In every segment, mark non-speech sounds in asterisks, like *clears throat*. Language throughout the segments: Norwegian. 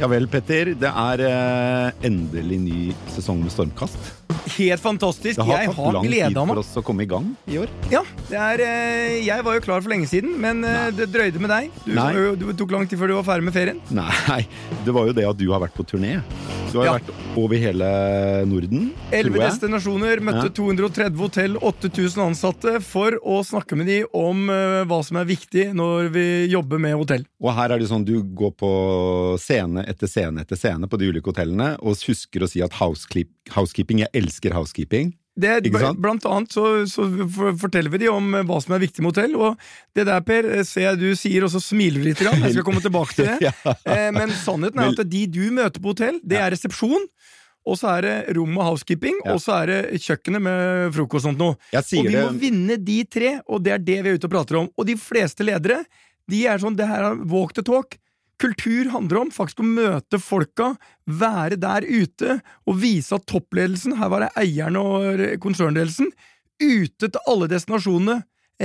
Ja vel, Petter. Det er eh, endelig ny sesong med Stormkast. Helt fantastisk. Det har jeg tatt har lang tid gleda for meg. oss å komme i gang i år. Ja, det er, eh, jeg var jo klar for lenge siden, men eh, det drøyde med deg. Du, Nei. var du tok lang tid før du var ferdig med ferien. Nei, det var jo det at du har vært på turné. Du har Ja. vært over hele Norden, Elleve destinasjoner, møtte Ja. 230 hotell, 8000 ansatte, for å snakke med de om uh, hva som er viktig når vi jobber med hotell. Og her er det sånn, du går på scene etter scene etter scene på de ulike hotellene, og husker å si at housekeeping, jeg elsker housekeeping. Det, blant annet så, så forteller vi de om eh, hva som er viktig med hotell, og det der, Per, eh, ser jeg du sier, og så smiler du litt. Grann. Jeg skal komme tilbake til det. *laughs* Ja. Eh, Men sannheten er at de du møter på hotell, det er resepsjon. Og så er det rom og housekeeping, Ja. og så er det kjøkkenet med frokost og sånt noe. Og vi må vinne de tre, og det er det vi er ute og prater om. Og de fleste ledere, de er sånn, det her er walk the talk. Kultur handler om faktisk å møte folka, være der ute og vise at toppledelsen, her var det eierne og konsernledelsen, ute til alle destinasjonene,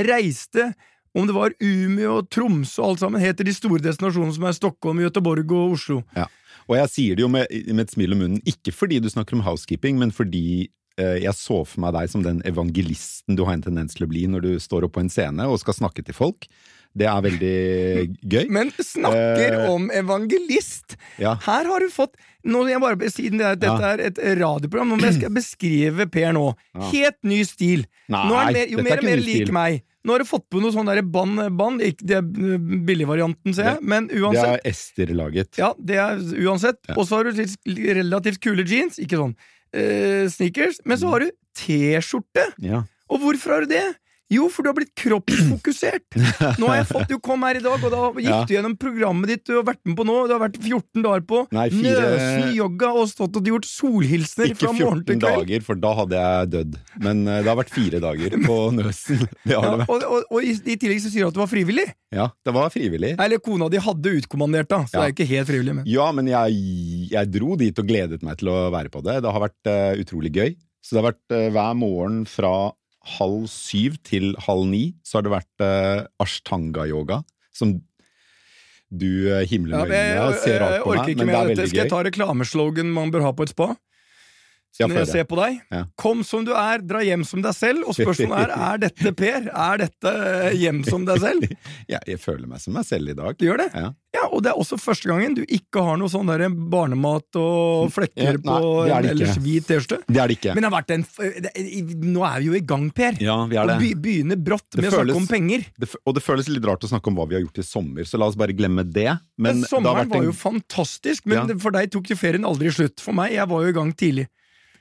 reiste, om det var Umeå og Tromsø og alt sammen, heter de store destinasjonene som er Stockholm, Göteborg og Oslo. Ja. Og jeg sier det jo med, med et smil om munnen, ikke fordi du snakker om housekeeping, men fordi eh, jeg så for meg deg som den evangelisten du har en tendens til å bli når du står opp på en scene og skal snakke til folk. Det er veldig gøy. *laughs* Men snakker uh, om evangelist! Ja. Her har du fått nå, bare, Siden det er, dette Ja. er et radioprogram, nå skal jeg *clears throat* beskrive Per nå. Ja. Helt ny stil. Nei, nå er han mer, jo er mer og mer lik meg. Nå har du fått på noe sånn band det er billigvarianten, ser jeg, men Det uansett. er Ester laget. Ja, det er uansett. Ja. Og så har du relativt kule jeans, ikke sånn uh, sneakers, men så har du T-skjorte. Ja. Og hvorfor har du det? Jo, for du har blitt kroppsfokusert. *clears throat* Nå har jeg fått Du kom her i dag, og da gikk Ja. du gjennom programmet ditt du har vært med på nå. Du har vært 14 dager på Nei, fire- Nøsen yoga og stått og gjort solhilsener Ikke fra morgen 14 til kveld. dager, for da hadde jeg dødd. Men eh, det har vært fire dager på *laughs* Nøsen. Det har Ja, det vært. og, og, og i, i tillegg så sier du at du var frivillig. Ja, det var frivillig. Eller kona di hadde utkommandert, da, så Ja. det er ikke helt frivillig. Men. Ja, men jeg, jeg dro dit og gledet meg til å være på det. Det har vært uh, utrolig gøy. Så det har vært uh, hver morgen fra halv syv til halv ni, så har det vært uh, ashtanga-yoga, som du uh, himler med øynene og ser rart på meg, men det mer er av dette. Skal jeg ta reklameslogan man bør ha på et spa? Når jeg ser på deg. Ja. Kom som du er, dra hjem som deg selv. Og spørsmålet er er dette Per. Er dette eh, hjem som deg selv? *laughs* Ja, jeg føler meg som meg selv i dag. Du gjør det? Ja. Ja, Og det er også første gangen du ikke har noe sånn der barnemat og flekker nei, på er en ellers hvit T-skjorte. Det er det ikke. Men det har vært en det- Nå er vi jo i gang, Per. Ja, vi er Og det. be, begynner brått Det med å snakke om penger. det. Og det føles litt rart å snakke om hva vi har gjort i sommer, så la oss bare glemme det. Men Men det Sommeren vært en- var jo fantastisk, men for deg tok jo ferien aldri slutt. For meg, jeg var jo i gang tidlig.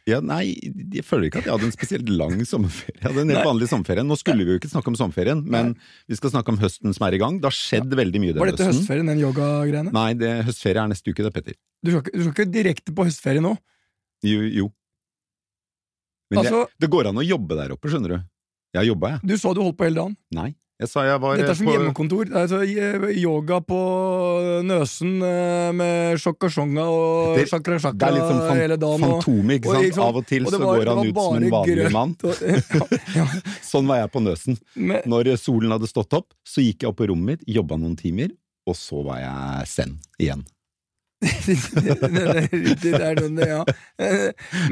Ja, nei, jeg føler ikke at jeg hadde en spesielt lang sommerferie. Jeg hadde en helt Nei. vanlig sommerferie. Nå skulle vi jo ikke snakke om sommerferien, men vi skal snakke om høsten som er i gang. Det har skjedd veldig mye Var dette høsten. høstferien, den yogagreiene? Nei, det, høstferie er neste uke, det, Petter. Du skal, ikke, du skal ikke direkte på høstferie nå? Jo. jo. Men Altså- jeg, det går an å jobbe der oppe, skjønner du. Jeg har jobba, jeg. Du sa du holdt på hele dagen. Nei. Jeg sa jeg var Dette er som på hjemmekontor. Altså eh, yoga på Nøsen Med med sjokkasjonga og sjakra-sjakra Det er litt sånn hele dagen. og- Fantomet, ikke og sant? ikke sant? Av og til og så går han ut som en vanlig mann. og- *laughs* ja. Sånn var jeg på Nøsen. Men, Når solen hadde stått opp, så gikk jeg opp på rommet mitt, jobba noen timer, og så var jeg zen igjen. Det er den, ja.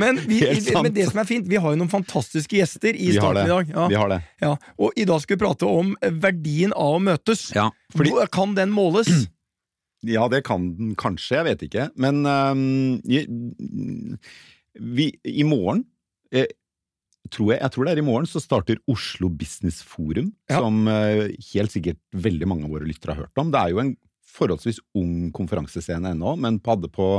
Men, vi, men det som er fint, vi har jo noen fantastiske gjester i starten i dag. Ja. Vi har det. Ja. Og i dag skal vi prate om verdien av å møtes. Ja, fordi Kan den måles? *clears throat* Ja, det kan den kanskje, jeg vet ikke. Men um, vi, i morgen eh, tror jeg, jeg tror det er i morgen, så starter Oslo Business Forum, Ja. som eh, helt sikkert veldig mange av våre lyttere har hørt om. Det er jo en forholdsvis ung konferansescene ennå, men hadde på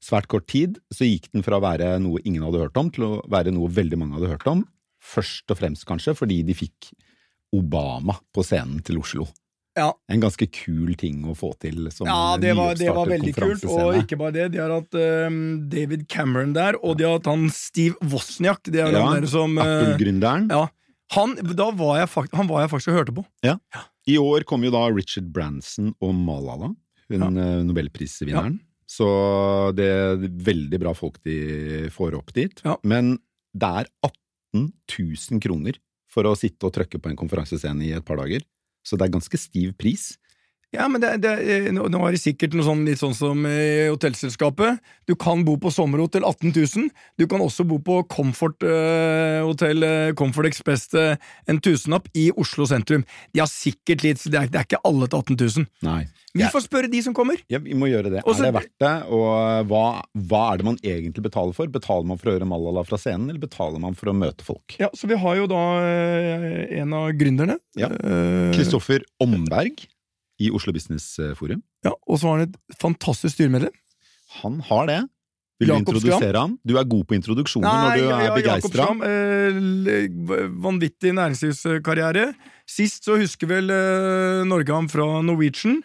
svært kort tid så gikk den fra å være noe ingen hadde hørt om, til å være noe veldig mange hadde hørt om. Først og fremst kanskje fordi de fikk Obama på scenen til Oslo. Ja. En ganske kul ting å få til. Som Ja, det var, det var veldig kult. Og ikke bare det, de har hatt eh, David Cameron der, og de har hatt han Steve Wozniak. Det er Ja, der som eh, ja, han, da var jeg han var jeg faktisk og hørte på. I år kom jo da Richard Branson og Malala, hun ja. nobelprisvinneren. Så det er veldig bra folk de får opp dit. Ja. Men det er 18 000 kroner for å sitte og trykke på en konferansescene i et par dager. Så det er ganske stiv pris. Ja, men det, det, eh, nå er det sikkert noe sånn, litt sånn som i hotellselskapet. Du kan bo på sommerhotell 18 000. Du kan også bo på Comfort uh, Hotel eh, Comfort Express uh, en tusenlapp i Oslo sentrum. De har sikkert litt, det er, det er ikke alle til 18 000. Nei. Vi Ja. får spørre de som kommer. Ja, vi må gjøre det. Også- er det verdt det? Og hva, hva er det man egentlig betaler for? Betaler man for å høre Malala fra scenen, eller betaler man for å møte folk? Ja, Så vi har jo da eh, en av gründerne. Ja. Eh, Kristoffer Omberg i Oslo Business Forum. ja, og så har han et fantastisk styremedlem. Han har det. Vil du Jakob introdusere han? Du er god på introduksjoner når du er Jakob begeistra. Eh, vanvittig næringslivskarriere. Sist så husker vel eh, Norge ham fra Norwegian,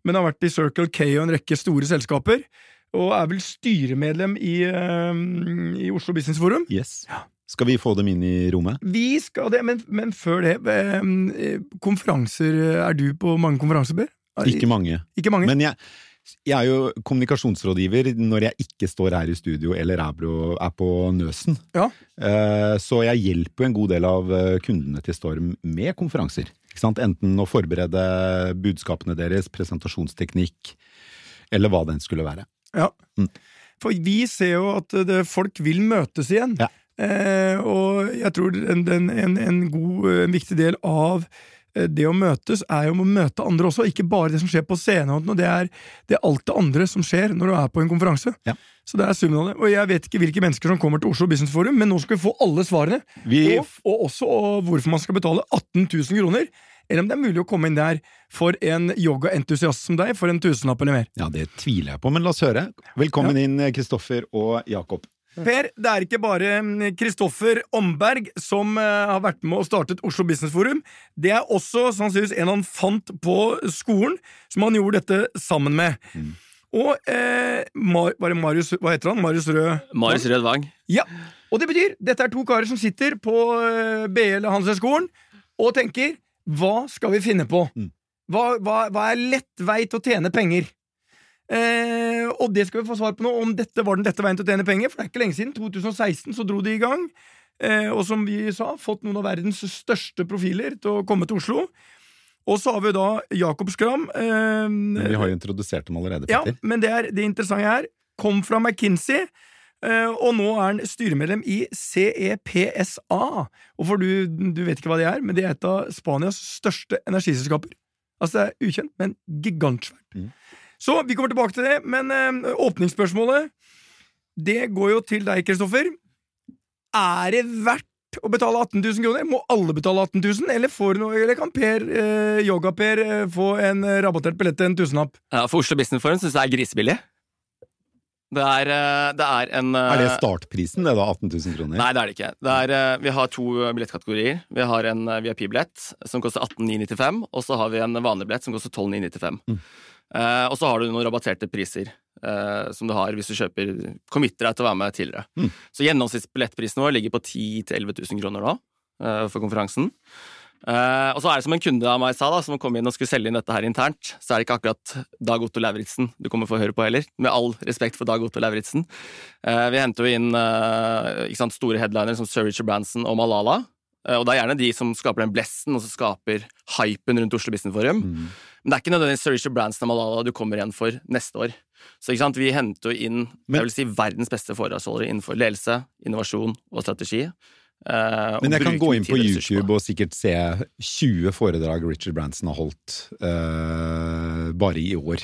men har vært i Circle K og en rekke store selskaper. Og er vel styremedlem i, eh, i Oslo Business Forum. Yes. Skal vi få dem inn i rommet? Vi skal det, men, men før det eh, Konferanser Er du på mange konferanser, Bør? Ikke mange. Ikke mange? Men jeg, jeg er jo kommunikasjonsrådgiver når jeg ikke står her i studio eller er på, er på Nøsen. Ja. Eh, Så jeg hjelper jo en god del av eh, kundene til Storm med konferanser. Ikke sant? Enten å forberede budskapene deres, presentasjonsteknikk, eller hva den skulle være. Ja. Mm. For vi ser jo at det, folk vil møtes igjen. Ja. Eh, og jeg tror en, en, en, god, en viktig del av eh, det å møtes er jo å møte andre også, ikke bare det som skjer på scenen. Det er, det er alt det andre som skjer når du er på en konferanse. Ja. Så det er summen av det. Og jeg vet ikke hvilke mennesker som kommer til Oslo Business Forum, men nå skal vi få alle svarene. Vi, Og, og også og hvorfor man skal betale 18 000 kroner. Eller om det er mulig å komme inn der for en yogaentusiast som deg for en tusenlapp eller mer. ja, det tviler jeg på, men la oss høre. Velkommen inn, Kristoffer og Jakob. Per, det er ikke bare mm, Kristoffer Omberg som eh, har vært med og startet Oslo Business Forum. Det er også sannsynligvis en han fant på skolen, som han gjorde dette sammen med. Mm. Og eh, Mar var det Marius, hva heter han? Marius Rød? Marius Rød Vang. Ja. Og det betyr dette er to karer som sitter på eh, BL Handelshøyskolen og tenker hva skal vi finne på? Mm. Hva, hva, hva er lett vei til å tjene penger? Eh, og det skal vi få svar på nå, om dette var den lette veien til å tjene penger. For det er ikke lenge siden. 2016 så dro de i gang. Eh, og som vi sa, fått noen av verdens største profiler til å komme til Oslo. Og så har vi da Jakob Skram. Eh, Vi har jo introdusert dem allerede, ja, men det, er, det interessante her kom fra McKinsey, eh, og nå er han styremedlem i CEPSA. Og for du, du vet ikke hva det er, men det er et av Spanias største energiselskaper. Altså, det er ukjent, men gigantsvært. Mm. Så vi kommer tilbake til det, men eh, åpningsspørsmålet Det går jo til deg, Kristoffer. Er det verdt å betale 18 000 kroner? Må alle betale 18 000, eller, får noe, eller kan Per, eh, Yoga-Per eh, få en eh, rabattert billett til en tusenlapp? Ja, for Oslo Business Forum syns jeg er grisebillig. Det er, eh, det er en eh, Er det startprisen, det da? 18 000 kroner? Nei, det er det ikke. Det er, eh, vi har to billettkategorier. Vi har en eh, VIP-billett som koster 18,995, og så har vi en vanlig billett som koster 12,995. Mm. Eh, og så har du noen rabatterte priser eh, som du har hvis du kjøper committer deg til å være med tidligere. Mm. Så gjennomsnittsbillettprisen vår ligger på 10 000-11 000 kroner nå eh, for konferansen. Eh, og så er det som en kunde av meg sa, da, som kom inn og skulle selge inn dette her internt, så er det ikke akkurat Dag Otto Lauritzen du kommer for å høre på heller. Med all respekt for Dag Otto Lauritzen. Eh, vi henter jo inn ikke sant, store headliner som Sir Richard Branson og Malala. Og det er gjerne de som skaper den blessen og som skaper hypen rundt Oslo Business Forum. Mm. Men det er ikke nødvendigvis Sir Richard Branson og Malala du kommer igjen for neste år. Så ikke sant, vi henter jo inn Men- jeg vil si, verdens beste foredragsholdere innenfor ledelse, innovasjon og strategi. Uh, Men jeg kan gå inn på YouTube og sikkert se 20 foredrag Richard Branson har holdt uh, bare i år.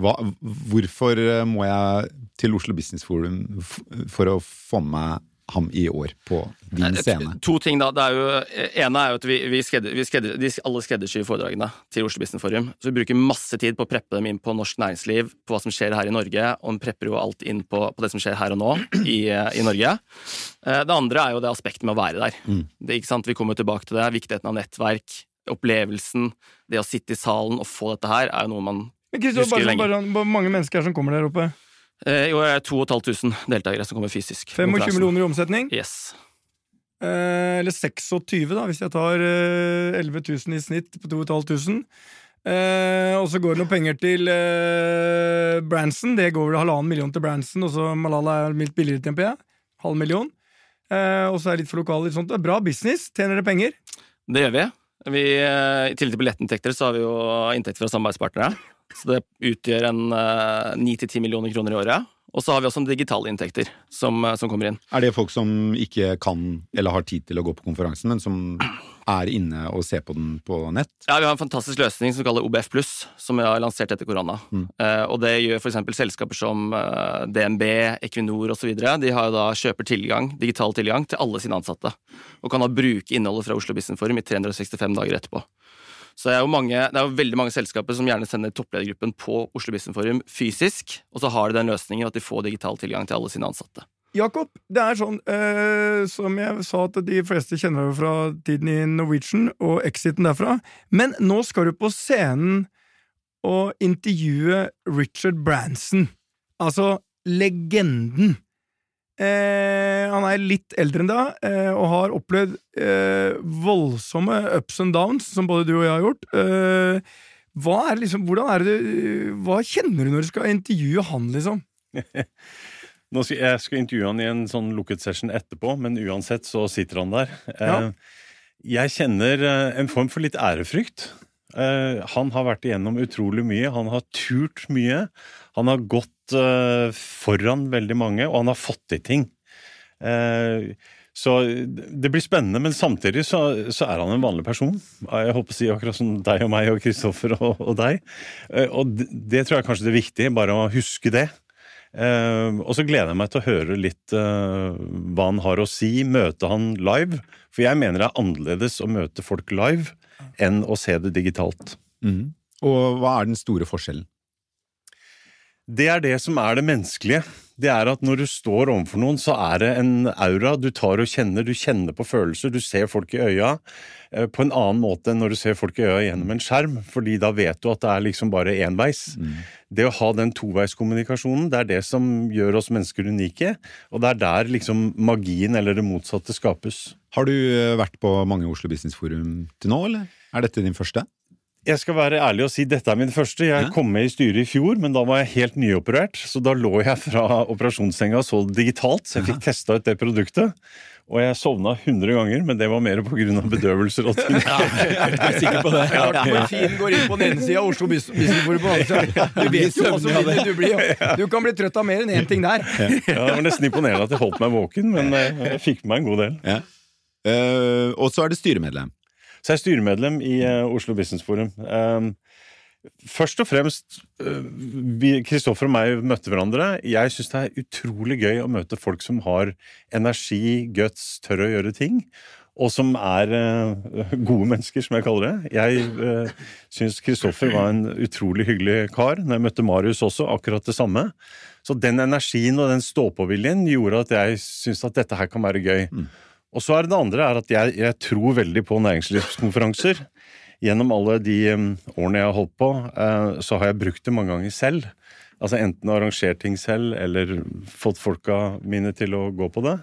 Hva, hvorfor eh, må jeg til Oslo Business Forum for å få med meg ham i år på din scene? To ting, da. Det er jo, ene er jo at vi, vi, skredder, vi skredder, de alle skreddersyr foredragene til Oslo Business Forum. Så vi bruker masse tid på å preppe dem inn på norsk næringsliv, på hva som skjer her i Norge, og vi prepper jo alt inn på, på det som skjer her og nå i, i Norge. Eh, Det andre er jo det aspektet med å være der. Mm. Det, ikke sant? Vi kommer tilbake til det. Viktigheten av nettverk, opplevelsen, det å sitte i salen og få dette her, er jo noe man Men Kristian, Husker bare, lenge. sånn- bare, hvor mange mennesker er som kommer der oppe? Eh, I år er det 2500 deltakere som kommer fysisk. 25 millioner i omsetning? Yes. Eh, eller 26, da, hvis jeg tar eh, 11 000 i snitt på 2500. Eh, og så går det noen penger til eh, Branson. Det går vel halvannen million til Branson, og så Malala er mildt billigere, temper jeg. Halv million. Eh, og så er det litt for lokale. Litt sånt. Det er bra business. Tjener dere penger? Det gjør vi. Vi, eh, I tillegg til billettinntekter så har vi jo inntekter fra samarbeidspartnere. Så det utgjør en ni til ti millioner kroner i året. Og så har vi også digitale inntekter som, som, kommer inn. Er det folk som ikke kan eller har tid til å gå på konferansen, men som er inne og ser på den på nett? Ja, vi har en fantastisk løsning som vi kaller OBF pluss, som vi har lansert etter korona. Mm. Eh, og det gjør f.eks. selskaper som eh, DNB, Equinor osv. De har jo da kjøper tilgang, digital tilgang til alle sine ansatte. Og kan da bruke innholdet fra Oslo Business Forum i 365 dager etterpå. Så det er, jo mange, det er jo veldig mange selskaper som gjerne sender toppledergruppen på Oslo Business Forum fysisk, og så har de den løsningen at de får digital tilgang til alle sine ansatte. Jakob, det er sånn eh, som jeg sa at de fleste kjenner jo fra tiden i Norwegian og exiten derfra, men nå skal du på scenen og intervjue Richard Branson. Altså legenden. Eh, han er litt eldre enn deg eh, og har opplevd eh, voldsomme ups and downs, som både du og jeg har gjort. Eh, hva, er liksom, er det, hva kjenner du når du skal intervjue han, liksom? *laughs* skal, jeg skal intervjue han i en sånn lukket session etterpå, men uansett så sitter han der. Eh, ja. Jeg kjenner en form for litt ærefrykt. Han har vært igjennom utrolig mye. Han har turt mye. Han har gått uh, foran veldig mange, og han har fått til ting. Uh, så det blir spennende, men samtidig så, så, er han en vanlig person. Jeg håper å si akkurat som deg og meg og Kristoffer og, og, deg. Og det, det, tror jeg kanskje det er viktig, bare å huske det. og så gleder jeg meg til å høre litt hva han har å si, møte han live. For jeg mener det er annerledes å møte folk live enn å se det digitalt. Mm. Og hva er den store forskjellen? Det er det som er det menneskelige. Det er at når du står overfor noen, så er det en aura du tar og kjenner. Du kjenner på følelser, du ser folk i øya eh, på en annen måte enn når du ser folk i øya gjennom en skjerm, fordi da vet du at det er liksom bare enveis. Mm. Det å ha den toveiskommunikasjonen, det er det som gjør oss mennesker unike, og det er der liksom magien eller det motsatte skapes. Har du eh, vært på mange Oslo Business Forum til nå, eller er dette din første? Jeg skal være ærlig og si dette er min første. Jeg kom med i styret i fjor, men da var jeg helt nyoperert. Så da lå jeg fra operasjonssenga og så det digitalt, så jeg fikk testa ut det produktet. Og jeg sovna 100 ganger, men det var mer pga. bedøvelser. Og ting. *laughs* Ja, jeg er sikker på det. Ja, Morfin går inn på den ene sida, Oslo Business Forum på den andre sida. Du vet jo hvordan du blir. Du kan bli trøtt av mer enn én ting der. Ja, Det var nesten imponerende at jeg holdt meg våken, men eh, jeg fikk med meg en god del. Ja. Uh, og så er det styremedlem. Så jeg er styremedlem i uh, Oslo Business Forum. Um, Først og fremst, Kristoffer og meg møtte hverandre. Jeg syns det er utrolig gøy å møte folk som har energi, guts, tør å gjøre ting. Og som er uh, gode mennesker, som jeg kaller det. Jeg uh, syns Kristoffer var en utrolig hyggelig kar. Når jeg møtte Marius også, akkurat det samme. Så den energien og den stå-på-viljen gjorde at jeg syns at dette her kan være gøy. Mm. Og så er det det andre er at jeg, jeg tror veldig på næringslivskonferanser. Gjennom alle de årene jeg har holdt på, uh, så har jeg brukt det mange ganger selv. Altså Enten arrangert ting selv, eller fått folka mine til å gå på det.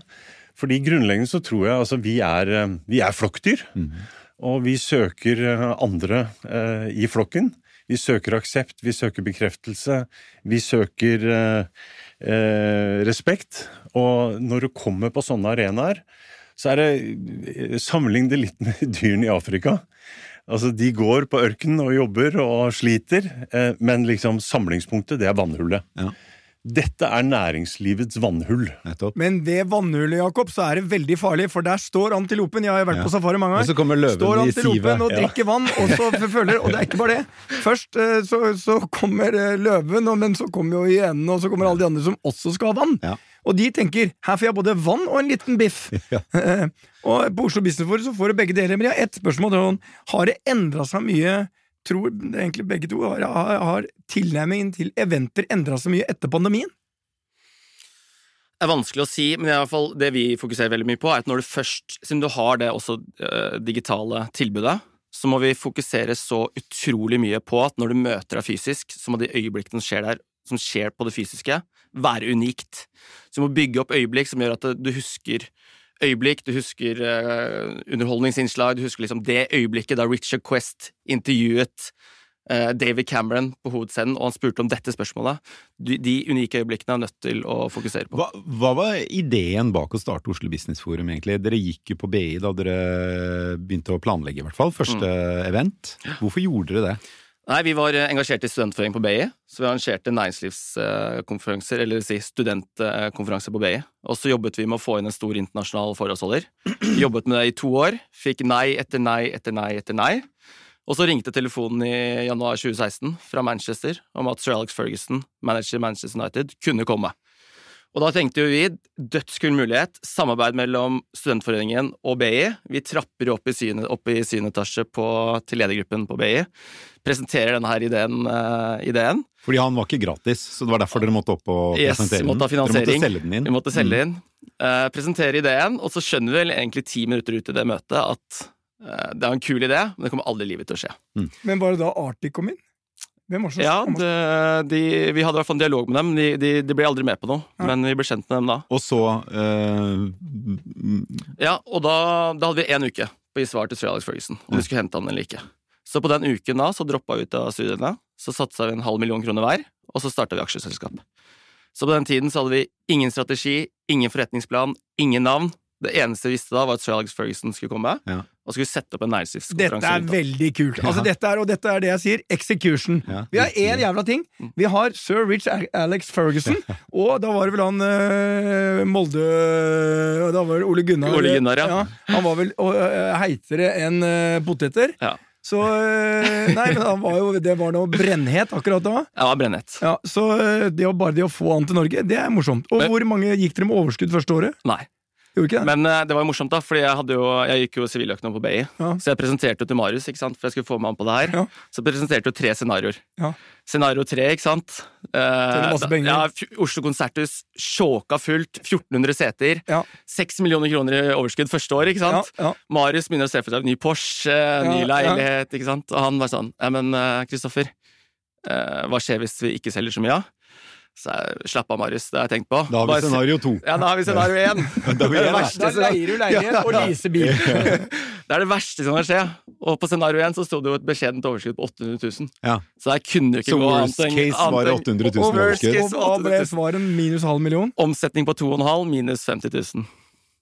Fordi grunnleggende så tror jeg altså vi er, vi er flokkdyr. Mm. Og vi søker uh, andre i flokken. Vi søker aksept, vi søker bekreftelse, vi søker respekt. Og når du kommer på sånne arenaer, så er det Sammenlign det litt med *laughs* dyrene i Afrika. Altså, De går på ørkenen og jobber og sliter, eh, men liksom samlingspunktet, det er vannhullet. Ja. Dette er næringslivets vannhull. Men ved vannhullet, Jakob, så er det veldig farlig, for der står antilopen. Jeg har vært ja. på safari mange ganger. Og så kommer løven står antilopen og drikker ja. vann, og så *laughs* følger Og det er ikke bare det. Først eh, så, så kommer eh, løven, men så kommer jo hyenene, og så kommer alle de andre som også skal ha vann. Ja. Og de tenker her får jeg både vann og en liten biff. *laughs* Ja. og på Oslo Business Forum så får du begge deler. Men jeg har ett spørsmål. Har det endra seg mye Tror egentlig begge to har, har tilnærmingen til eventer endra seg mye etter pandemien? Det er vanskelig å si, men i hvert fall det vi fokuserer veldig mye på, er at når du først, siden du har det også uh, digitale tilbudet, så må vi fokusere så utrolig mye på at når du møter deg fysisk, så må de øyeblikkene som skjer der, som skjer på det fysiske, være unikt. Så du må bygge opp øyeblikk som gjør at du husker øyeblikk, du husker uh, underholdningsinnslag, du husker liksom det øyeblikket da Richard Quest intervjuet uh, David Cameron på hovedscenen, og han spurte om dette spørsmålet. De, de unike øyeblikkene er nødt til å fokusere på. Hva, hva var ideen bak å starte Oslo Business Forum, egentlig? Dere gikk jo på BI da dere begynte å planlegge, i hvert fall. Første Mm. event. Hvorfor gjorde dere det? Nei, Vi var eh, engasjert i studentforening på BI, så vi arrangerte næringslivskonferanser, eller si studentkonferanser på BI. Og så jobbet vi med å få inn en stor internasjonal forholdsholder. Jobbet med det i to år, fikk nei etter nei etter nei etter nei. Og så ringte telefonen i januar 2016 fra Manchester om at Sir Alex Ferguson, manager Manchester United, kunne komme. Og da tenkte jo vi dødskul mulighet, samarbeid mellom Studentforeningen og BI. Vi trapper opp i syne, opp i syvende etasje på, til ledergruppen på BI. Presenterer denne her ideen. uh, ideen. Fordi han var ikke gratis, så det var derfor dere måtte opp og Yes, presentere måtte ha den. Dere måtte finansiering. selge den inn. Vi måtte selge inn. Uh, presentere ideen, og så skjønner vi vel egentlig ti minutter ut i det møtet at uh, det er en kul idé, men det kommer aldri i livet til å skje. Men var det da Arctic kom inn? Hvem var det som Ja, kom? det, de, Vi hadde i hvert fall en dialog med dem. De, de, de ble aldri med på noe, Ja. men vi ble kjent med dem da. Og så eh, Ja, og da, da hadde vi én uke på å gi svar til Sir Alex Ferguson om vi skulle hente han eller ikke. Så på den uken da, så droppa vi ut av studiene, så satsa vi en halv million kroner hver, og så starta vi aksjeselskap. Så på den tiden så hadde vi ingen strategi, ingen forretningsplan, ingen navn. Det eneste vi visste da, var at Sir Alex Ferguson skulle komme, Ja. Og skulle sette opp en Dette er veldig kult. Altså, dette er, og dette er det jeg sier. Execution. Ja, Vi har én jævla ting. Vi har sir Rich Alex Ferguson, og da var det vel han eh, Molde Da var det Ole Gunnar. Ole Gunnar, ja. Han var vel uh, heitere enn eh, poteter. Ja. Så Nei, men han var jo, det var noe brennhet akkurat da. Ja, brennhet. Ja, Så det å, bare det å få han til Norge, det er morsomt. Og Men- hvor mange gikk dere med overskudd første året? Nei. Men uh, det var jo morsomt, da, fordi jeg, jo, jeg gikk jo siviløkonom på BI. Ja. Så jeg presenterte jo til Marius, ikke sant, for jeg skulle få med han på det her. Ja. Så presenterte jo tre scenarioer. Ja. Scenario tre, ikke sant. Uh, da- Ja, Oslo Konserthus, sjåka fullt, 1400 seter. Ja. 6 millioner kroner i overskudd første år, ikke sant. ja. Marius begynner å se for seg ny Porsche, ny leilighet, ikke sant. Og han var sånn Ja, men eh, Kristoffer, uh, hva skjer hvis vi ikke selger så mye, da? Så jeg, slapp av, Marius, det har jeg tenkt på. Da har vi Bare scenario to. Ja, da har vi scenario én. *laughs* Da Det det verste Da leier du leilighet og leaser bil. *laughs* Det er det verste som kan skje. Og på scenario 1 så sto det jo et beskjedent overskudd på 800 000. Ja. Så der kunne jo ikke Så gå worst annet enn case var det 800 000 Og worst overskudd. Og ble svaret Minus halv million? Omsetning på 2,5 minus 50 000.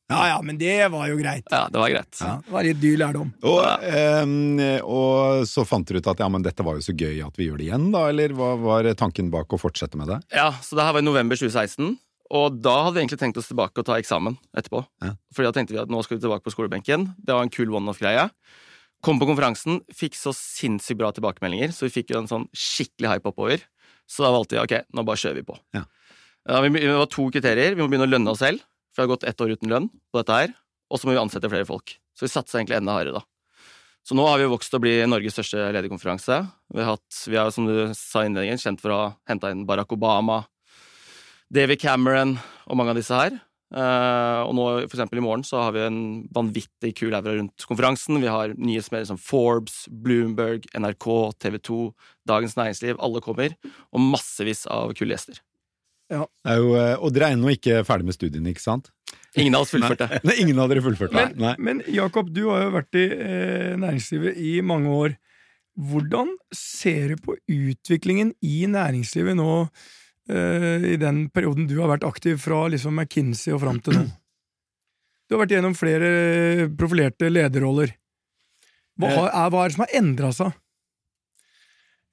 Ja ja, men det var jo greit. Ja, det var greit. Ja, det var litt dyr lærdom. Og, eh, og så fant dere ut at ja, men dette var jo så gøy at vi gjør det igjen, da? Eller hva var tanken bak å fortsette med det? Ja, så det her var i november 2016. Og da hadde vi egentlig tenkt oss tilbake og ta eksamen etterpå. Ja. Fordi da tenkte vi at nå skal vi tilbake på skolebenken. Det var en kul one-off-greie. Kom på konferansen, fikk så sinnssykt bra tilbakemeldinger, så vi fikk jo en sånn skikkelig hype oppover. Så da valgte vi ok, nå bare kjører vi på. Ja. Ja, vi, det var to kriterier. Vi må begynne å lønne oss selv, for det har gått ett år uten lønn på dette her. Og så må vi ansette flere folk. Så vi satsa egentlig enda hardere, da. Så nå har vi vokst til å bli Norges største lederkonferanse. Vi har, vi er, som du sa i innledningen, kjent for å ha henta inn Barack Obama, David Cameron og mange av disse her. Uh, og nå, for eksempel i morgen, så har vi en vanvittig kul aura rundt konferansen. Vi har nyhetsmedier som Forbes, Bloomberg, NRK, TV 2, Dagens Næringsliv. Alle kommer. Og massevis av kule gjester. Det er jo, eh, og dere er ennå ikke ferdig med studiene, ikke sant? Ingen av oss fullførte. Nei, ingen av dere fullførte? Men, Nei. men Jakob, du har jo vært i eh, næringslivet i mange år. Hvordan ser du på utviklingen i næringslivet nå, eh, i den perioden du har vært aktiv fra liksom McKinsey og fram til nå? Du har vært gjennom flere profilerte lederroller. Hva, har, er, hva er det som har endra seg?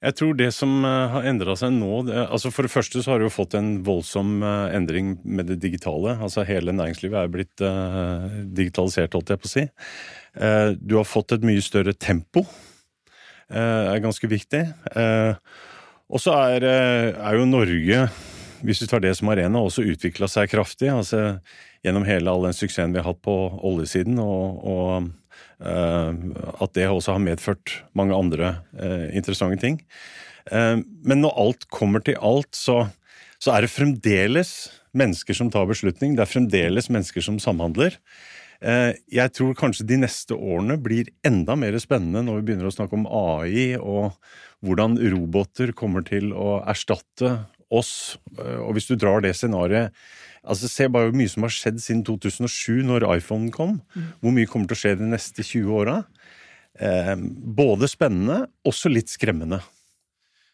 Jeg tror det som eh, har endra seg nå det, altså For det første så har det jo fått en voldsom eh, endring med det digitale. Altså Hele næringslivet er blitt uh, digitalisert, holdt jeg på å si. Uh, du har fått et mye større tempo. Uh, er ganske viktig. Og så er, er jo Norge, hvis du tar det som arena, også utvikla seg kraftig. altså Gjennom hele all den suksessen vi har hatt på oljesiden. og, og at det også har medført mange andre eh, interessante ting. Eh, men når alt kommer til alt, så, så er det fremdeles mennesker som tar beslutning. Det er fremdeles mennesker som samhandler. Eh, jeg tror kanskje de neste årene blir enda mer spennende når vi begynner å snakke om AI og hvordan roboter kommer til å erstatte oss. Eh, Og hvis du drar det scenarioet Altså, Se bare hvor mye som har skjedd siden 2007, når iPhone kom. Hvor mye kommer til å skje de neste 20 åra. Eh, både spennende, også litt skremmende.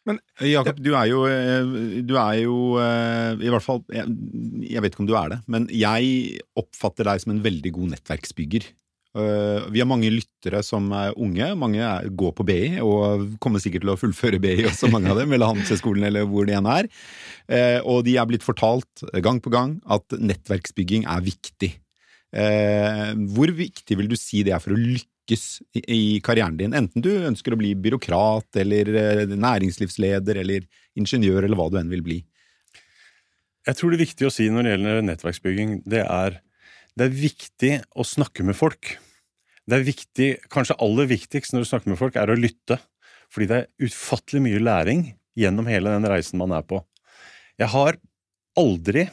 Men Jakob, du er jo, eh, du er jo eh, I hvert fall jeg, jeg vet ikke om du er det, men jeg oppfatter deg som en veldig god nettverksbygger. Eh, Vi har mange lyttere som er unge. Mange går på BI og kommer sikkert til å fullføre BI, også mange av dem, eller Handelshøyskolen, eller hvor det enn er. Eh, Og de er blitt fortalt gang på gang at nettverksbygging er viktig. Eh, Hvor viktig vil du si det er for å lykkes i karrieren din? Enten du ønsker å bli byråkrat, eller eh, næringslivsleder, eller ingeniør, eller hva du enn vil bli. Jeg tror det er viktig å si når det gjelder nettverksbygging, det er det er viktig å snakke med folk. Det er viktig, kanskje aller viktigst når du snakker med folk, er å lytte. Fordi det er utfattelig mye læring gjennom hele den reisen man er på. Jeg har aldri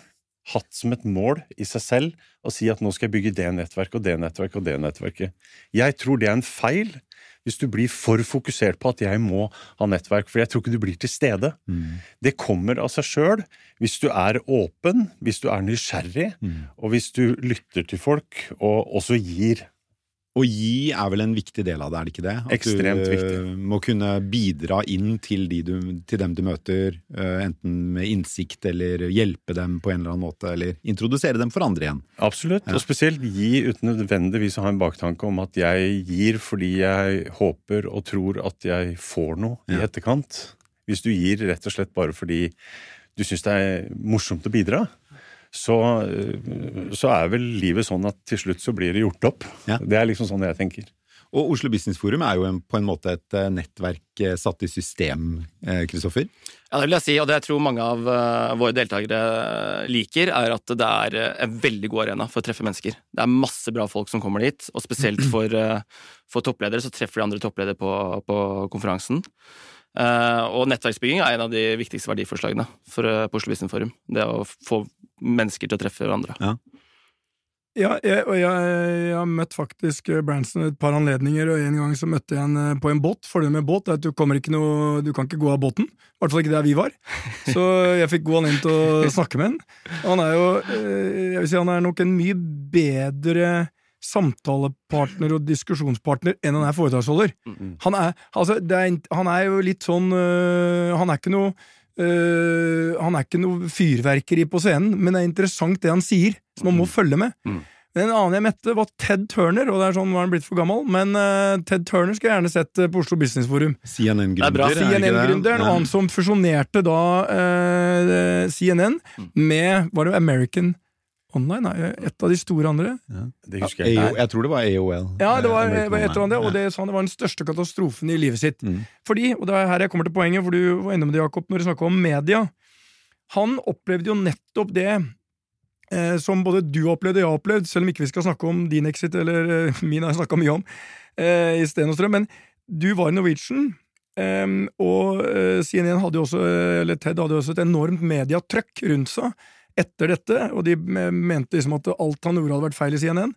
hatt som et mål i seg selv å si at nå skal jeg bygge det nettverket og det nettverket og det nettverket. Jeg tror det er en feil hvis du blir for fokusert på at jeg må ha nettverk, for jeg tror ikke du blir til stede. Det kommer av seg sjøl hvis du er åpen, hvis du er nysgjerrig, og hvis du lytter til folk og også gir. Å gi er vel en viktig del av det, er det ikke det? At Ekstremt du viktig. eh, må kunne bidra inn til, de du, til dem du møter, eh, enten med innsikt eller hjelpe dem på en eller annen måte, eller introdusere dem for andre igjen. Absolutt, og spesielt gi uten nødvendigvis å ha en baktanke om at jeg gir fordi jeg håper og tror at jeg får noe i etterkant. Hvis du gir rett og slett bare fordi du syns det er morsomt å bidra, så, øh, så er vel livet sånn at til slutt så blir det gjort opp. Ja. Det er liksom sånn jeg tenker. Og Oslo Business Forum er jo en, på en måte et eh, nettverk eh, satt i system, eh, Kristoffer. Ja, det vil jeg si, og det jeg tror mange av våre deltakere liker, er at det er en veldig god arena for å treffe mennesker. Det er masse bra folk som kommer dit, og spesielt *clears throat* for, for toppledere så treffer de andre toppledere på, på konferansen. Og nettverksbygging er en av de viktigste verdiforslagene for, på Oslo Business Forum. Det å få mennesker til å treffe hverandre. Ja, jeg, og jeg, jeg har møtt faktisk eh, Branson et par anledninger, og en gang så møtte jeg en eh, på en båt. Fordelen med båt er at du, noe, du kan ikke gå av båten. I hvert fall ikke der vi var. *laughs* Så jeg fikk gå han inn til å snakke med han. Han er jo eh, jeg vil si han er nok en mye bedre samtalepartner og diskusjonspartner enn han er foretaksholder. Han er, altså, det er, han er jo litt sånn Han er ikke noe øh, Han er ikke noe fyrverkeri på scenen, men det er interessant det han sier, så man må følge med. Mm. Men En annen jeg mette, var Ted Turner, og det er sånn, er han blitt for gammel, men uh, Ted Turner skulle jeg gjerne sett øh, på Oslo Business Forum. Er er? CNN-gründeren, og han som fusjonerte da uh, CNN Mm. med Var det American Online? er et av de store andre? Det husker jeg. AO, jeg tror det var AOL. Ja, det var, Eh, det var et eller annet, og det sa han det var den største katastrofen i livet sitt. Mm. Fordi, og det er her jeg kommer til poenget, for du var innom det, Jakob, når du snakka om media. Han opplevde jo nettopp det eh, som både du opplevde og jeg har opplevd, selv om ikke vi skal snakke om din exit, eller eh, min har jeg snakka mye om, eh, i Sten og Strøm, men du var i Norwegian. eh, og eh, CNN hadde jo også, eller Ted hadde jo også et enormt mediatrøkk rundt seg etter dette, og de mente liksom at alt han gjorde hadde vært feil i CNN.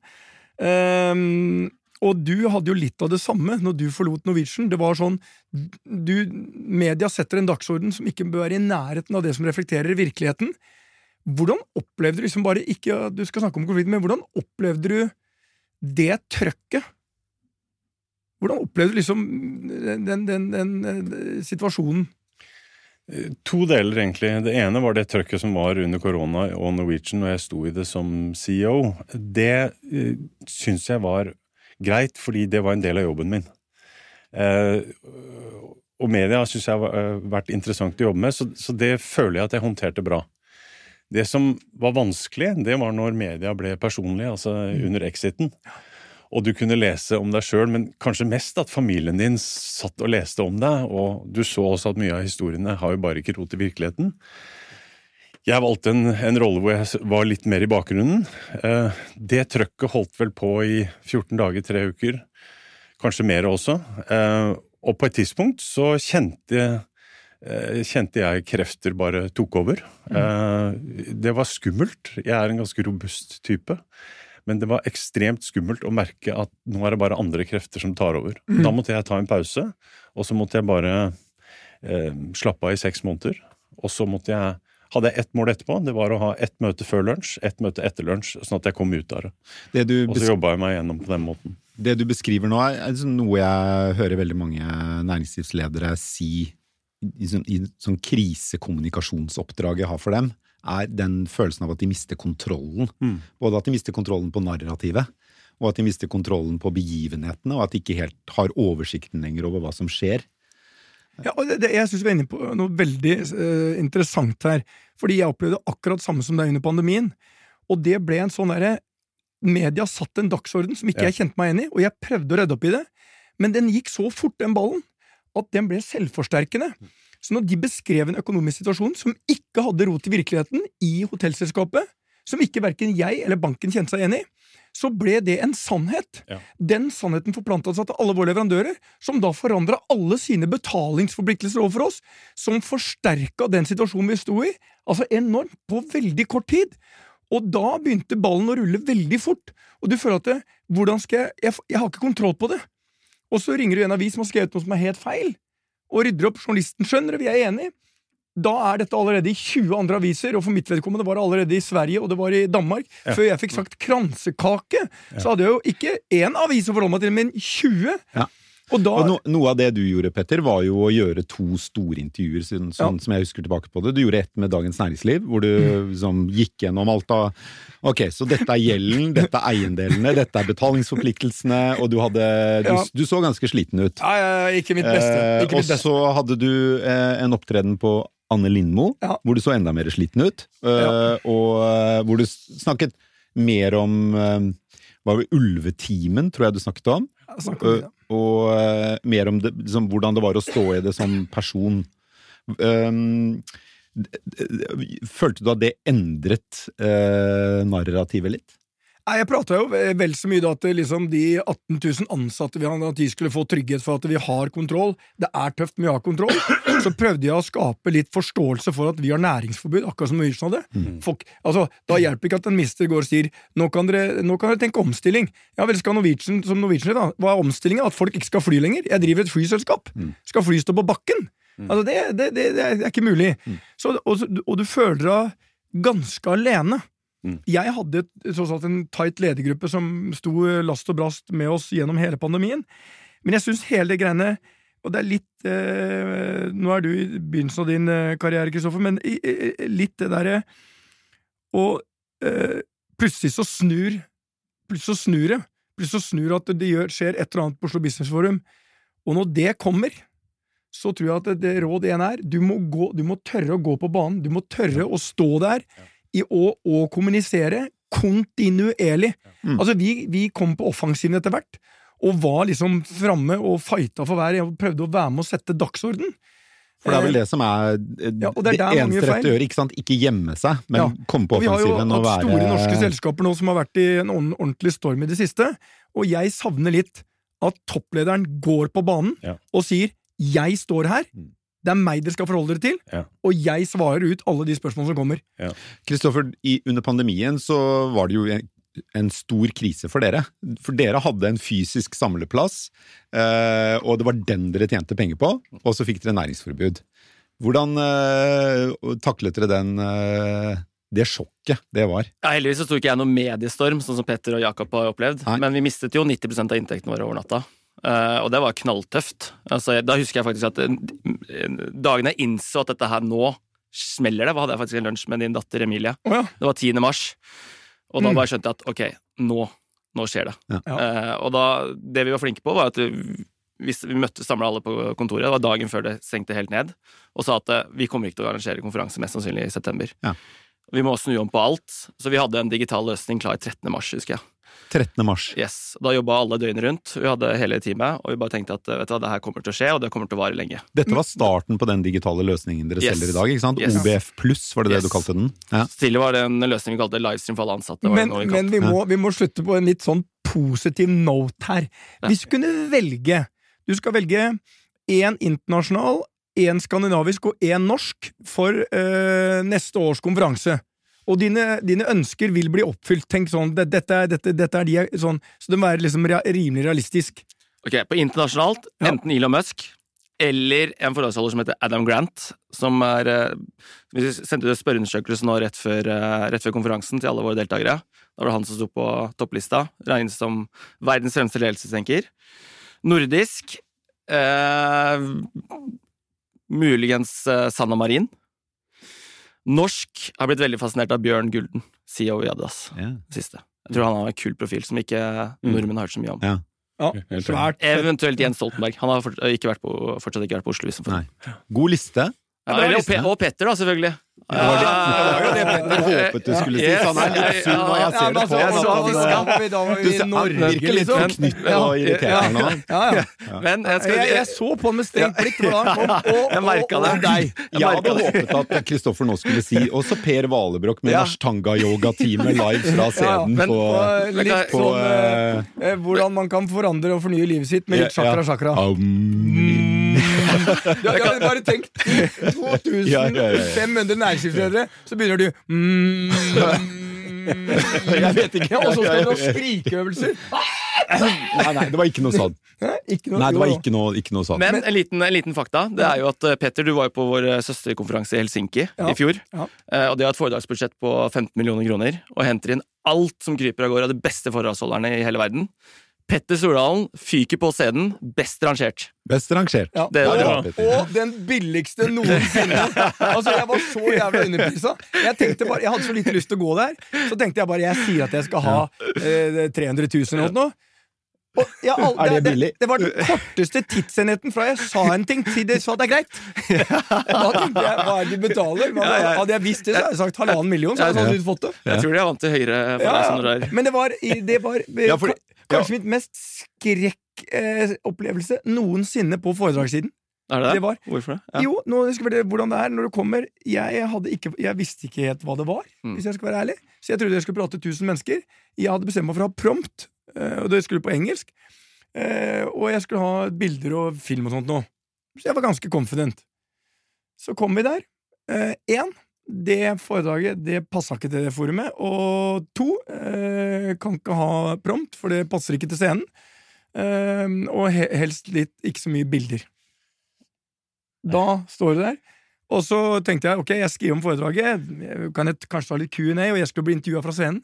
Um, og du hadde jo litt av det samme når du forlot Norwegian. Det var sånn du, Media setter en dagsorden som ikke bør være i nærheten av det som reflekterer virkeligheten. Hvordan opplevde du liksom bare ikke at Du skal snakke om konflikten, men hvordan opplevde du det trøkket? Hvordan opplevde du liksom den, den, den, den, den situasjonen? To deler, egentlig. Det ene var det trøkket som var under korona og Norwegian, og jeg sto i det som CEO. Det uh, syns jeg var greit, fordi det var en del av jobben min. Uh, og media syns jeg har eh, vært interessant å jobbe med, så, så det føler jeg at jeg håndterte bra. Det som var vanskelig, det var når media ble personlig, altså under exiten. Og du kunne lese om deg sjøl, men kanskje mest at familien din satt og leste om deg, og du så også at mye av historiene har jo bare ikke rot i virkeligheten. Jeg valgte en, en rolle hvor jeg var litt mer i bakgrunnen. Eh, det trøkket holdt vel på i 14 dager, tre uker. Kanskje mer også. Eh, og på et tidspunkt så kjente, eh, kjente jeg krefter bare tok over. Eh, det var skummelt. Jeg er en ganske robust type. Men det var ekstremt skummelt å merke at nå er det bare andre krefter som tar over. Da måtte jeg ta en pause, og så måtte jeg bare eh, slappe av i seks måneder. Og så måtte jeg hadde jeg ett mål etterpå. Det var å ha ett møte før lunsj, ett møte etter lunsj, sånn at jeg kom ut av det. Det du, Og så jobba jeg meg gjennom på den måten. det du beskriver nå, er er liksom noe jeg hører veldig mange næringslivsledere si i, sånn, i sånn krisekommunikasjonsoppdrag jeg har for dem, er den følelsen av at de mister kontrollen. Mm. Både at de mister kontrollen på narrativet, og at de mister kontrollen på begivenhetene, og at de ikke helt har oversikten lenger over hva som skjer. Ja, og det, det, jeg syns vi er inne på noe veldig uh, interessant her. Fordi jeg opplevde akkurat samme som deg under pandemien. Og det ble en sånn derre Media satt en dagsorden som ikke Ja. jeg kjente meg igjen i, og jeg prøvde å redde opp i det. Men den gikk så fort, den ballen, at den ble selvforsterkende. Så når de beskrev en økonomisk situasjon som ikke hadde rot i virkeligheten i hotellselskapet, som ikke verken jeg eller banken kjente seg igjen i, så ble det en sannhet. Ja. Den sannheten forplanta seg til alle våre leverandører, som da forandra alle sine betalingsforpliktelser overfor oss, som forsterka den situasjonen vi sto i, altså enormt, på veldig kort tid. Og da begynte ballen å rulle veldig fort, og du føler at det, hvordan skal jeg, jeg Jeg har ikke kontroll på det. Og så ringer du en avis som har skrevet noe som er helt feil, og rydder opp. Journalisten skjønner det, vi er enige. Da er dette allerede i 20 andre aviser, og for mitt vedkommende var det allerede i Sverige og det var i Danmark. Ja. Før jeg fikk sagt kransekake, så hadde jeg jo ikke én avis å forholde meg til, men 20! Ja. Og da Og no, noe av det du gjorde, Petter, var jo å gjøre to store intervjuer, sånn, sånn, som jeg husker tilbake på det. Du gjorde ett med Dagens Næringsliv, hvor du Mm. liksom, gikk gjennom alt av Ok, så dette er gjelden, dette er eiendelene, dette er betalingsforpliktelsene, og du hadde Du, Ja. du så ganske sliten ut. Ja, ja, ikke mitt beste. Eh, Ikke og mitt beste. så hadde du eh, en opptreden på Anne Lindmo, Ja. hvor du så enda mer sliten ut. eh, Ja. Og eh, hvor du snakket mer om eh, Var det Ulvetimen, tror jeg du snakket om? Jeg snakket om det. Eh, og eh, mer om det, liksom, hvordan det var å stå i det som person. Um, følte du at det endret uh, narrativet litt? Nei, Jeg prata jo vel så mye da at liksom de 18 000 ansatte vi hadde, at de skulle få trygghet for at vi har kontroll. Det er tøft, men vi har kontroll. Så prøvde jeg å skape litt forståelse for at vi har næringsforbud, akkurat som Norwegian hadde. Folk, altså, da hjelper ikke at en mister går og sier nå kan, dere, nå kan dere tenke omstilling. Ja vel, skal Norwegian som Norwegian da? Hva er omstillingen? At folk ikke skal fly lenger? Jeg driver et flyselskap. Skal fly stå på bakken? Altså, det, det, det, det er ikke mulig. Så, og, og du føler deg ganske alene. Jeg hadde tross alt en tight ledergruppe som sto last og brast med oss gjennom hele pandemien. Men jeg syns hele det greiene Og det er litt eh, Nå er du i begynnelsen av din eh, karriere, Kristoffer, men litt det derre Og eh, plutselig så snur Plutselig så snur det. Plutselig så snur at det gjør, skjer et eller annet på Oslo Business Forum. Og når det kommer, så tror jeg at det, det råd én er du må, gå, du må tørre å gå på banen. Du må tørre å stå der i, å, å kommunisere kontinuerlig. Mm. Altså, vi, vi kom på offensiven etter hvert, og var liksom framme og fighta for hver og prøvde å være med å sette dagsorden. For det er vel det som er eh, Ja, det er det eneste rette å gjøre. ikke sant? Ikke gjemme seg, men Ja. komme på offensiven Og være vi har jo hatt store norske selskaper nå som har vært i en ordentlig storm i det siste, og jeg savner litt at topplederen går på banen Ja. og sier 'jeg står her', Mm. Det er meg dere skal forholde dere til, Ja. og jeg svarer ut alle de spørsmålene som kommer. Kristoffer, ja. under pandemien så var det jo en, en stor krise for dere. For dere hadde en fysisk samleplass, eh, og det var den dere tjente penger på, og så fikk dere næringsforbud. Hvordan eh, taklet dere den, eh, det sjokket det var? Ja, heldigvis så sto ikke jeg noen mediestorm, sånn som Petter og Jakob har opplevd. Nei. Men vi mistet jo 90 av inntektene våre over natta. Eh, og det var knalltøft. Altså, jeg- da husker jeg faktisk at dagene dagen jeg innså at dette her nå smeller det, hadde jeg faktisk en lunsj med din datter Emilie. Oh, ja. Det var 10. mars. Og da Mm. bare skjønte jeg at ok, nå, nå skjer det. Ja. Eh, og da, det vi var flinke på, var at vi, vi møtte samla alle på kontoret, det var dagen før det stengte helt ned, og sa at eh, vi kommer ikke til å arrangere konferanse mest sannsynlig i september. Ja. Vi må snu om på alt, så vi hadde en digital løsning klar 13. mars, husker jeg. 13. mars. Yes. Da jobba alle døgnet rundt, vi hadde hele teamet, og vi bare tenkte at vet du hva, det her kommer til å skje, og det kommer til å vare lenge. Dette var starten på den digitale løsningen dere Yes. selger i dag. ikke sant? Yes. OBF pluss, var det Yes. det du kalte den? Ja. Tidligere var det en løsning vi kalte livestream for alle ansatte. var Men, vi men vi, må, vi må slutte på en litt sånn positiv note her. Hvis du kunne velge Du skal velge én internasjonal, én skandinavisk og én norsk for øh, neste års konferanse. Og dine, dine ønsker vil bli oppfylt. Tenk sånn, dette, dette, dette er de sånn, Så det må være liksom rea- rimelig realistisk. Ok, På internasjonalt, Ja. enten Elon Musk eller en forholdsholder som heter Adam Grant, som er eh, Vi sendte ut en spørreundersøkelse nå rett før, eh, rett før konferansen til alle våre deltakere. Da var det han som sto på topplista. Regnes som verdens fremste ledelsestenker. Nordisk eh, Muligens eh, Sanna Marin. Norsk har blitt veldig fascinert av Bjørn Gulden, CEO i Adidas. Ja. Siste. Jeg tror han har en kul profil som ikke nordmenn har hørt så mye om. Ja. Ja. Eventuelt Jens Stoltenberg. Han har fortsatt ikke vært på, fortsatt ikke vært på Oslo. Liksom. God liste. Ja, og, Pe og Petter, da, selvfølgelig. Det var det, Ja, det var jo det Petter håpet du skulle si. Yes. Han er litt sunn, og jeg ser det på altså, han. så at fisk, han, da var vi, da var Du ser- i han Norge, virker litt liksom. forknyttet og irritert nå. Ja, ja. Men jeg skal Jeg, jeg så på med strengt blikk. det han. *laughs* Og, og, og, og deg. Jeg hadde håpet at Kristoffer nå skulle si også Per Valebrokk med Ja. Ashtanga-yoga-teamet live fra scenen på, på litt sånn eh, eh, eh, Hvordan man kan forandre og fornye livet sitt med litt Ja, ja. Ja, bare tenk 2500 Ja, ja, ja, ja. næringslivsledere, så begynner du mm, *laughs* Jeg vet ikke. *laughs* Og så skal du ha skrikeøvelser. Nei, nei, det var ikke noe sånn. Ikke noe, Nei, det var ikke noe, ikke noe sånn. Men en liten, en liten fakta. Det er jo at eh, Petter, du var jo på vår eh, søsterkonferanse i Helsinki Ja. i fjor. Ja. Eh, Og de har et foredragsbudsjett på 15 millioner kroner og henter inn alt som kryper av går av de beste foredragsholderne i hele verden. Petter Stordalen fyker på scenen, best rangert. Best rangert. Ja. Det var og, bra. og den billigste noensinne. Altså, Jeg var så jævla underprisa. Jeg tenkte bare, jeg hadde så lite lyst til å gå der. Så tenkte jeg bare jeg sier at jeg skal ha eh, 300 000 eller noe. Og jeg, all, Er det billig? Det, det var den korteste tidsenheten fra jeg sa en ting til de sa det er greit. Da tenkte jeg hva er det de betaler? Hva, Ja, ja. Hadde jeg visst det, så hadde jeg sagt halvannen million. Så hadde jeg fått det. Jeg tror de er vant til høyere Ja, ja. Men det var, det var eh, Ja, fordi- ka- kanskje mitt mest skrekkopplevelse noensinne på foredragssiden. Er det det? Det var- Hvorfor det? Ja. Jo, nå skal fortelle hvordan det er når du kommer. Jeg, ikke, jeg visste ikke helt hva det var, Mm. hvis jeg skal være ærlig. Så jeg trodde jeg skulle prate 1000 mennesker. Jeg hadde bestemt meg for å ha prompt, eh, og det skulle på engelsk. Eh, Og jeg skulle ha bilder og film og sånt nå. Så jeg var ganske confident. Så kom vi der. Én, det foredraget det passa ikke til det forumet. Og to, eh, kan ikke ha prompt, for det passer ikke til scenen. Eh, og he helst litt ikke så mye bilder. Da står det der. Og så tenkte jeg ok, jeg skriver om foredraget, kan jeg kanskje ta litt Q&A, og jeg skulle bli intervjua fra scenen.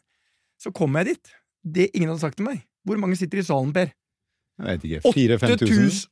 Så kom jeg dit. Det ingen hadde sagt til meg. Hvor mange sitter i salen, Per? Jeg vet ikke. 4000-5000?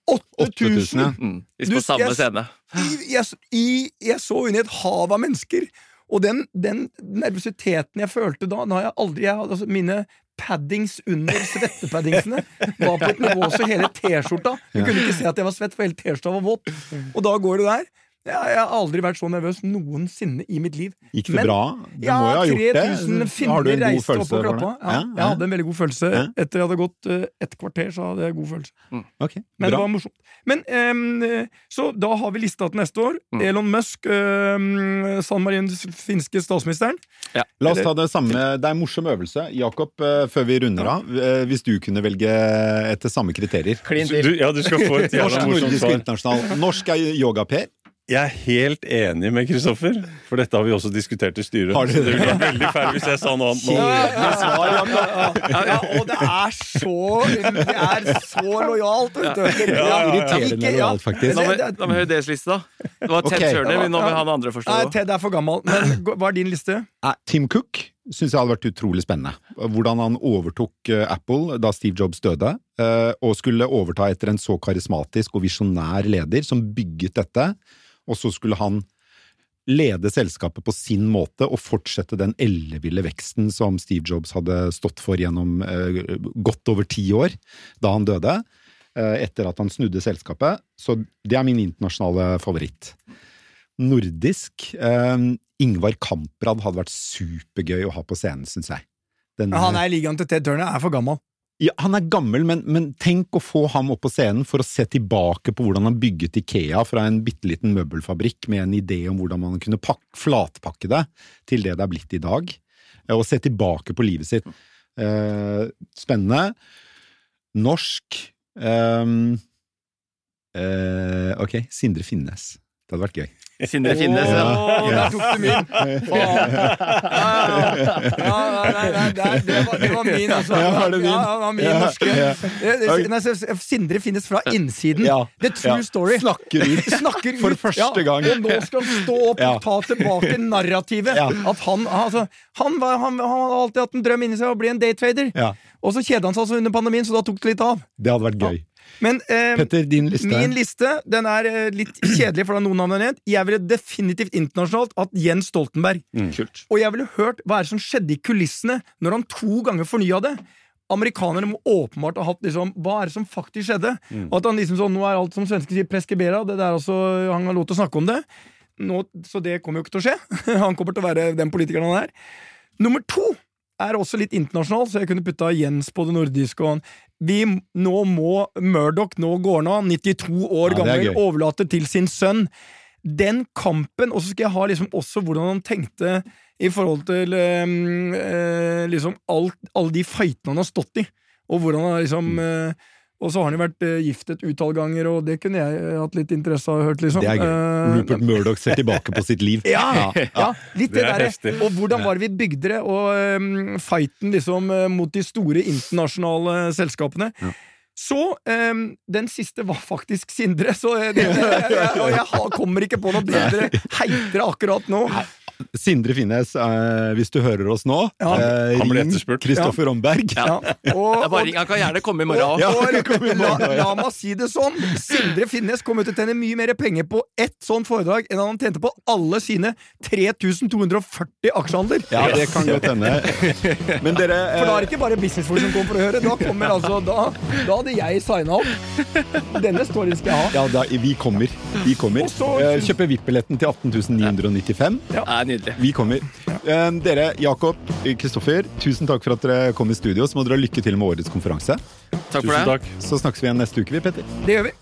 8000! ja. Mm. Hvis på samme scene. I- Jeg, jeg så inn i et hav av mennesker, og den, den nervøsiteten jeg følte da, har jeg aldri jeg, altså, Mine paddings under svettepaddingsene var på et nivå så hele T-skjorta Du kunne ikke se at jeg var svett, for hele T-skjorta var våt. Og da går du der. Jeg, jeg har aldri vært så nervøs noensinne i mitt liv. Gikk det Men- bra? Du Ja, må jo ha gjort det. 3000 Har du en god følelse for det? Ja, Ja, jeg hadde en veldig god følelse. Ja. Etter jeg hadde gått uh, et kvarter, så hadde jeg god følelse. Ok, Men det var morsomt. Men um, Så da har vi lista til neste år. Mm. Elon Musk, um, San Marins finske statsministeren. La oss ta det samme. Det er en morsom øvelse. Jakob, uh, før vi runder av, uh, hvis du kunne velge etter samme kriterier. Du, ja, du skal få et *laughs* jævla morsomt svar. internasjonal. Norsk er yoga-Per. Jeg er helt enig med Kristoffer, for dette har vi også diskutert i styret. Har så det ville vært veldig feil hvis jeg sa noe annet nå. Ja, ja og det er så Det er så lojalt, vet du. Irriterende ja. lojalt, faktisk. Da må, vi høre deres liste, da. Det var Ted Ok. Turner. Nå må han ha forstå. andre Nei. Ted er for gammel. Men hva er din liste? Tim Cook syns jeg hadde vært utrolig spennende. Hvordan han overtok eh, Apple da Steve Jobs døde, eh, og skulle overta etter en så karismatisk og visjonær leder som bygget dette, og så skulle han lede selskapet på sin måte og fortsette den elleville veksten som Steve Jobs hadde stått for gjennom eh, godt over ti år da han døde, eh, etter at han snudde selskapet. Så det er min internasjonale favoritt. Nordisk eh, Ingvar Kamprad hadde vært supergøy å ha på scenen, syns jeg. Denne... Han er ligaen til Ted Turner, er for gammel. Ja, han er gammel, men, men tenk å få ham opp på scenen for å se tilbake på hvordan han bygget Ikea fra en bitte liten møbelfabrikk med en idé om hvordan man kunne pakke, flatpakke det til det det er blitt i dag, eh, og se tilbake på livet sitt. Eh, spennende. Norsk eh, eh, Ok, Sindre Finnes. Det hadde vært gøy. Sindre Finnes. Åh, Ja. der tok du min! Faen. Ja, ja, ja, nei, nei, det, det, var, det var min, altså. Ja, var det min? Ja, det var min norske. Det- det- nei, Sindre finnes fra innsiden. The true story. Snakker ut. *laughs* Snakker ut. For første gang. Og nå skal han stå opp og ta tilbake narrativet. At han, altså, han, var, han, han hadde alltid hatt en drøm inni seg å bli en daytrader. Og så kjeda han seg altså under pandemien, så da tok det litt av. det hadde vært gøy. Men eh, Petter, din liste. min liste den er eh, litt kjedelig, for det er noen navn jeg har nevnt. Jeg ville definitivt internasjonalt hatt Jens Stoltenberg. Kult. Og jeg ville hørt hva er det som skjedde i kulissene når han to ganger fornya det. Amerikanerne må åpenbart ha hatt liksom Hva er det som faktisk skjedde? Og at han liksom sånn, Nå er alt som svensker sier preskribera. Det der også, Han har lov til å snakke om det. Nå, så det kommer jo ikke til å skje. *laughs* Han kommer til å være den politikeren han er. Nummer to er også litt internasjonal, så jeg kunne putta Jens på det nordiske. Og han. Vi, nå må Murdoch, nå går han av, 92 år Ja, gammel, overlate til sin sønn. Den kampen, og så skal jeg ha liksom også hvordan han tenkte i forhold til eh, liksom alt, alle de fightene han har stått i, og hvordan han liksom Mm. Og så har han jo vært eh, gift et utall ganger, og det kunne jeg eh, hatt litt interesse av å høre, liksom. Det er gøy. Eh, Rupert Murdoch ser tilbake på sitt liv. *laughs* ja, ja, litt det, Det er derre. Og hvordan var det vi bygde det, og um, fighten liksom mot de store internasjonale selskapene. Så um, den siste var faktisk Sindre, så det, *laughs* jeg, jeg, jeg kommer ikke på noe bedre heitere akkurat nå. Sindre Finnes, eh, hvis du hører oss nå, Ja. eh, Han ble ring etterspurt. Kristoffer Romberg. Ja, *laughs* og, er bare, han kan gjerne komme i morgen. Ja, og, det *laughs* i la, morgen, ja. la meg si det sånn, Sindre Finnes kommer til å tjene mye mer penger på ett sånt foredrag enn han tjente på alle sine 3240 aksjehandler. Ja, det kan godt hende. Men dere For da er eh, det ikke bare businessfolk som kommer for å høre. Da kommer altså, da, da hadde jeg signa opp. Denne storyen skal jeg ha. Ja, da, vi kommer. Vi kommer. Og så- Eh, Kjøper VIP-billetten til 18.995. Det er nydelig. Vi kommer. Ja. Dere, Jakob, Kristoffer, tusen takk for at dere kom i studio. Så må dere ha lykke til med årets konferanse. Takk for Tusen det. takk. Så snakkes vi igjen neste uke, vi, Petter. Det gjør vi.